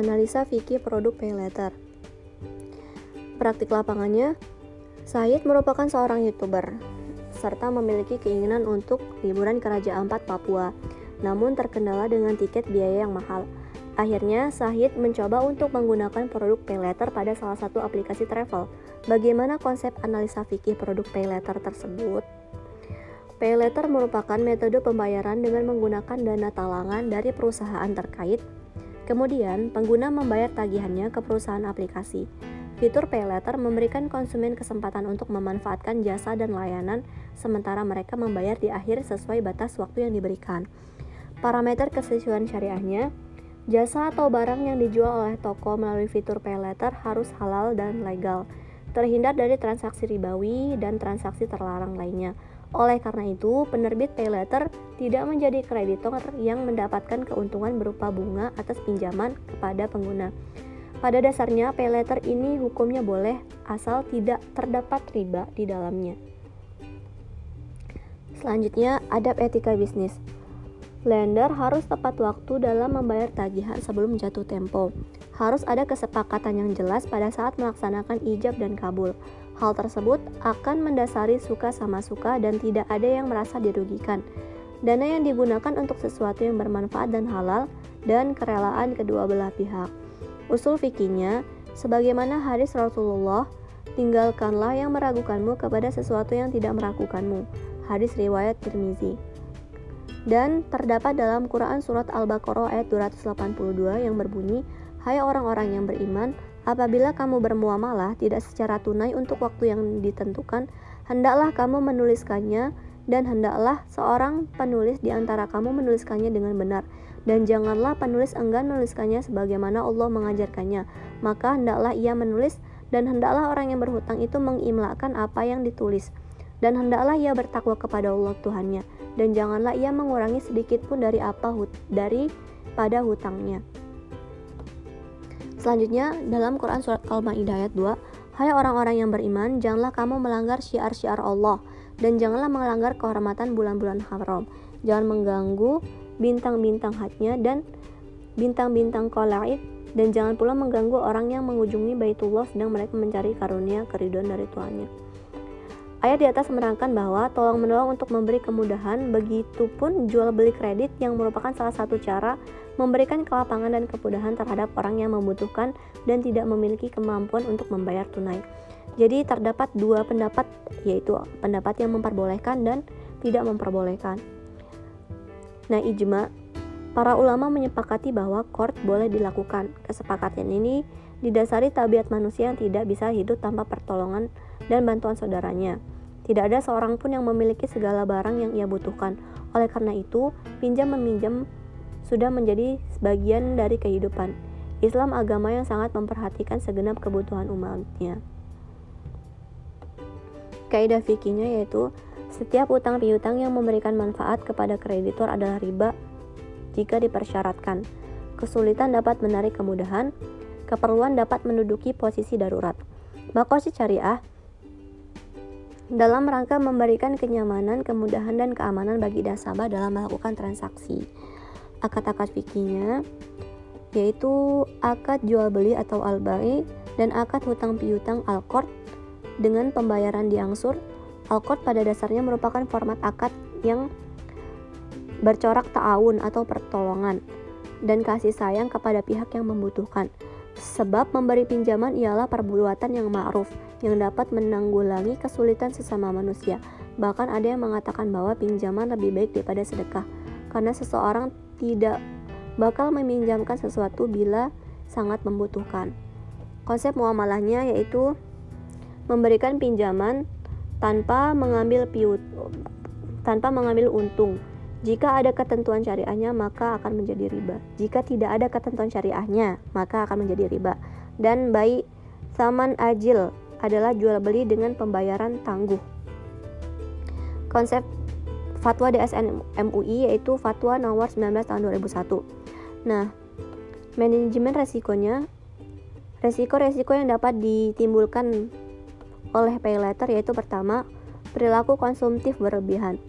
Analisa fikih produk pay letter. Praktik lapangannya, Said merupakan seorang YouTuber serta memiliki keinginan untuk liburan ke Raja Ampat Papua, namun terkendala dengan tiket biaya yang mahal. Akhirnya, Sahid mencoba untuk menggunakan produk payletter pada salah satu aplikasi travel. Bagaimana konsep analisa fikih produk payletter tersebut? Payletter merupakan metode pembayaran dengan menggunakan dana talangan dari perusahaan terkait. Kemudian, pengguna membayar tagihannya ke perusahaan aplikasi. Fitur Pay Letter memberikan konsumen kesempatan untuk memanfaatkan jasa dan layanan sementara mereka membayar di akhir sesuai batas waktu yang diberikan. Parameter kesesuaian syariahnya, jasa atau barang yang dijual oleh toko melalui fitur Pay Letter harus halal dan legal, terhindar dari transaksi ribawi dan transaksi terlarang lainnya. Oleh karena itu, penerbit pay letter tidak menjadi kreditor yang mendapatkan keuntungan berupa bunga atas pinjaman kepada pengguna. Pada dasarnya, pay letter ini hukumnya boleh asal tidak terdapat riba di dalamnya. Selanjutnya, adab etika bisnis. Lender harus tepat waktu dalam membayar tagihan sebelum jatuh tempo. Harus ada kesepakatan yang jelas pada saat melaksanakan ijab dan kabul. Hal tersebut akan mendasari suka sama suka dan tidak ada yang merasa dirugikan. Dana yang digunakan untuk sesuatu yang bermanfaat dan halal dan kerelaan kedua belah pihak. Usul fikihnya, sebagaimana hadis Rasulullah, tinggalkanlah yang meragukanmu kepada sesuatu yang tidak meragukanmu. Hadis riwayat Tirmizi. Dan terdapat dalam Quran surat Al-Baqarah ayat 282 yang berbunyi, Hai orang-orang yang beriman, apabila kamu bermuamalah tidak secara tunai untuk waktu yang ditentukan, hendaklah kamu menuliskannya dan hendaklah seorang penulis di antara kamu menuliskannya dengan benar dan janganlah penulis enggan menuliskannya sebagaimana Allah mengajarkannya. Maka hendaklah ia menulis dan hendaklah orang yang berhutang itu mengimlakan apa yang ditulis. Dan hendaklah ia bertakwa kepada Allah Tuhannya dan janganlah ia mengurangi sedikit pun dari apa hut dari pada hutangnya. Selanjutnya dalam Quran surat Al-Maidah ayat 2, Hai orang-orang yang beriman, janganlah kamu melanggar syiar-syiar Allah dan janganlah melanggar kehormatan bulan-bulan haram. Jangan mengganggu bintang-bintang hatnya dan bintang-bintang kolaid dan jangan pula mengganggu orang yang mengunjungi Baitullah sedang mereka mencari karunia keriduan dari Tuhannya. Ayat di atas menerangkan bahwa tolong menolong untuk memberi kemudahan, begitupun jual beli kredit yang merupakan salah satu cara memberikan kelapangan dan kemudahan terhadap orang yang membutuhkan dan tidak memiliki kemampuan untuk membayar tunai. Jadi terdapat dua pendapat, yaitu pendapat yang memperbolehkan dan tidak memperbolehkan. Nah, ijma para ulama menyepakati bahwa court boleh dilakukan. Kesepakatan ini didasari tabiat manusia yang tidak bisa hidup tanpa pertolongan dan bantuan saudaranya. Tidak ada seorang pun yang memiliki segala barang yang ia butuhkan. Oleh karena itu, pinjam meminjam sudah menjadi sebagian dari kehidupan. Islam agama yang sangat memperhatikan segenap kebutuhan umatnya. Kaidah fikihnya yaitu setiap utang piutang yang memberikan manfaat kepada kreditor adalah riba jika dipersyaratkan. Kesulitan dapat menarik kemudahan, keperluan dapat menduduki posisi darurat. Makosid syariah dalam rangka memberikan kenyamanan, kemudahan, dan keamanan bagi nasabah dalam melakukan transaksi. Akad-akad fikihnya yaitu akad jual beli atau al-bai dan akad hutang piutang al-qard dengan pembayaran diangsur Alkot pada dasarnya merupakan format akad yang bercorak ta'awun atau pertolongan dan kasih sayang kepada pihak yang membutuhkan. Sebab memberi pinjaman ialah perbuatan yang ma'ruf yang dapat menanggulangi kesulitan sesama manusia. Bahkan ada yang mengatakan bahwa pinjaman lebih baik daripada sedekah karena seseorang tidak bakal meminjamkan sesuatu bila sangat membutuhkan. Konsep muamalahnya yaitu memberikan pinjaman tanpa mengambil piut tanpa mengambil untung. Jika ada ketentuan syariahnya, maka akan menjadi riba. Jika tidak ada ketentuan syariahnya, maka akan menjadi riba. Dan baik saman ajil adalah jual beli dengan pembayaran tangguh. Konsep fatwa DSN MUI yaitu fatwa nomor 19 tahun 2001. Nah, manajemen resikonya resiko-resiko yang dapat ditimbulkan oleh pay letter yaitu pertama, perilaku konsumtif berlebihan.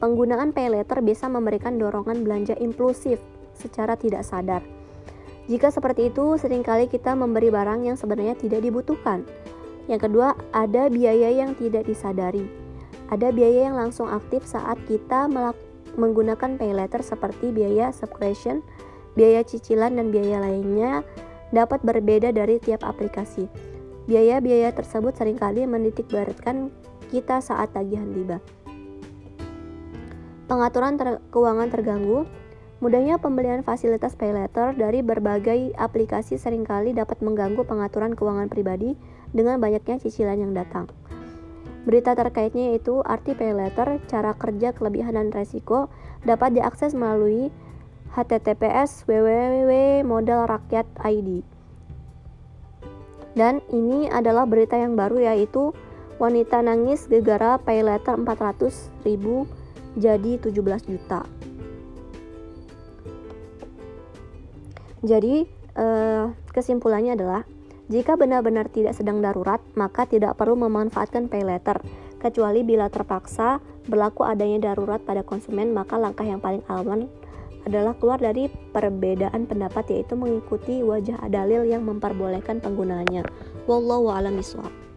Penggunaan pay letter bisa memberikan dorongan belanja impulsif secara tidak sadar. Jika seperti itu, sering kali kita memberi barang yang sebenarnya tidak dibutuhkan. Yang kedua, ada biaya yang tidak disadari. Ada biaya yang langsung aktif saat kita menggunakan pay letter seperti biaya subscription, biaya cicilan, dan biaya lainnya dapat berbeda dari tiap aplikasi. Biaya-biaya tersebut sering kali menitik beratkan kita saat tagihan tiba. Pengaturan ter keuangan terganggu, Mudahnya pembelian fasilitas pay letter dari berbagai aplikasi sering kali dapat mengganggu pengaturan keuangan pribadi dengan banyaknya cicilan yang datang. Berita terkaitnya yaitu arti pay letter, cara kerja, kelebihan dan resiko dapat diakses melalui https www.modalrakyat.id. Dan ini adalah berita yang baru yaitu wanita nangis gegara pay letter 400 ribu jadi 17 juta. Jadi, eh, kesimpulannya adalah jika benar-benar tidak sedang darurat, maka tidak perlu memanfaatkan pay letter. Kecuali bila terpaksa berlaku adanya darurat pada konsumen, maka langkah yang paling aman adalah keluar dari perbedaan pendapat yaitu mengikuti wajah dalil yang memperbolehkan penggunaannya. Wallahu a'lam bishawab.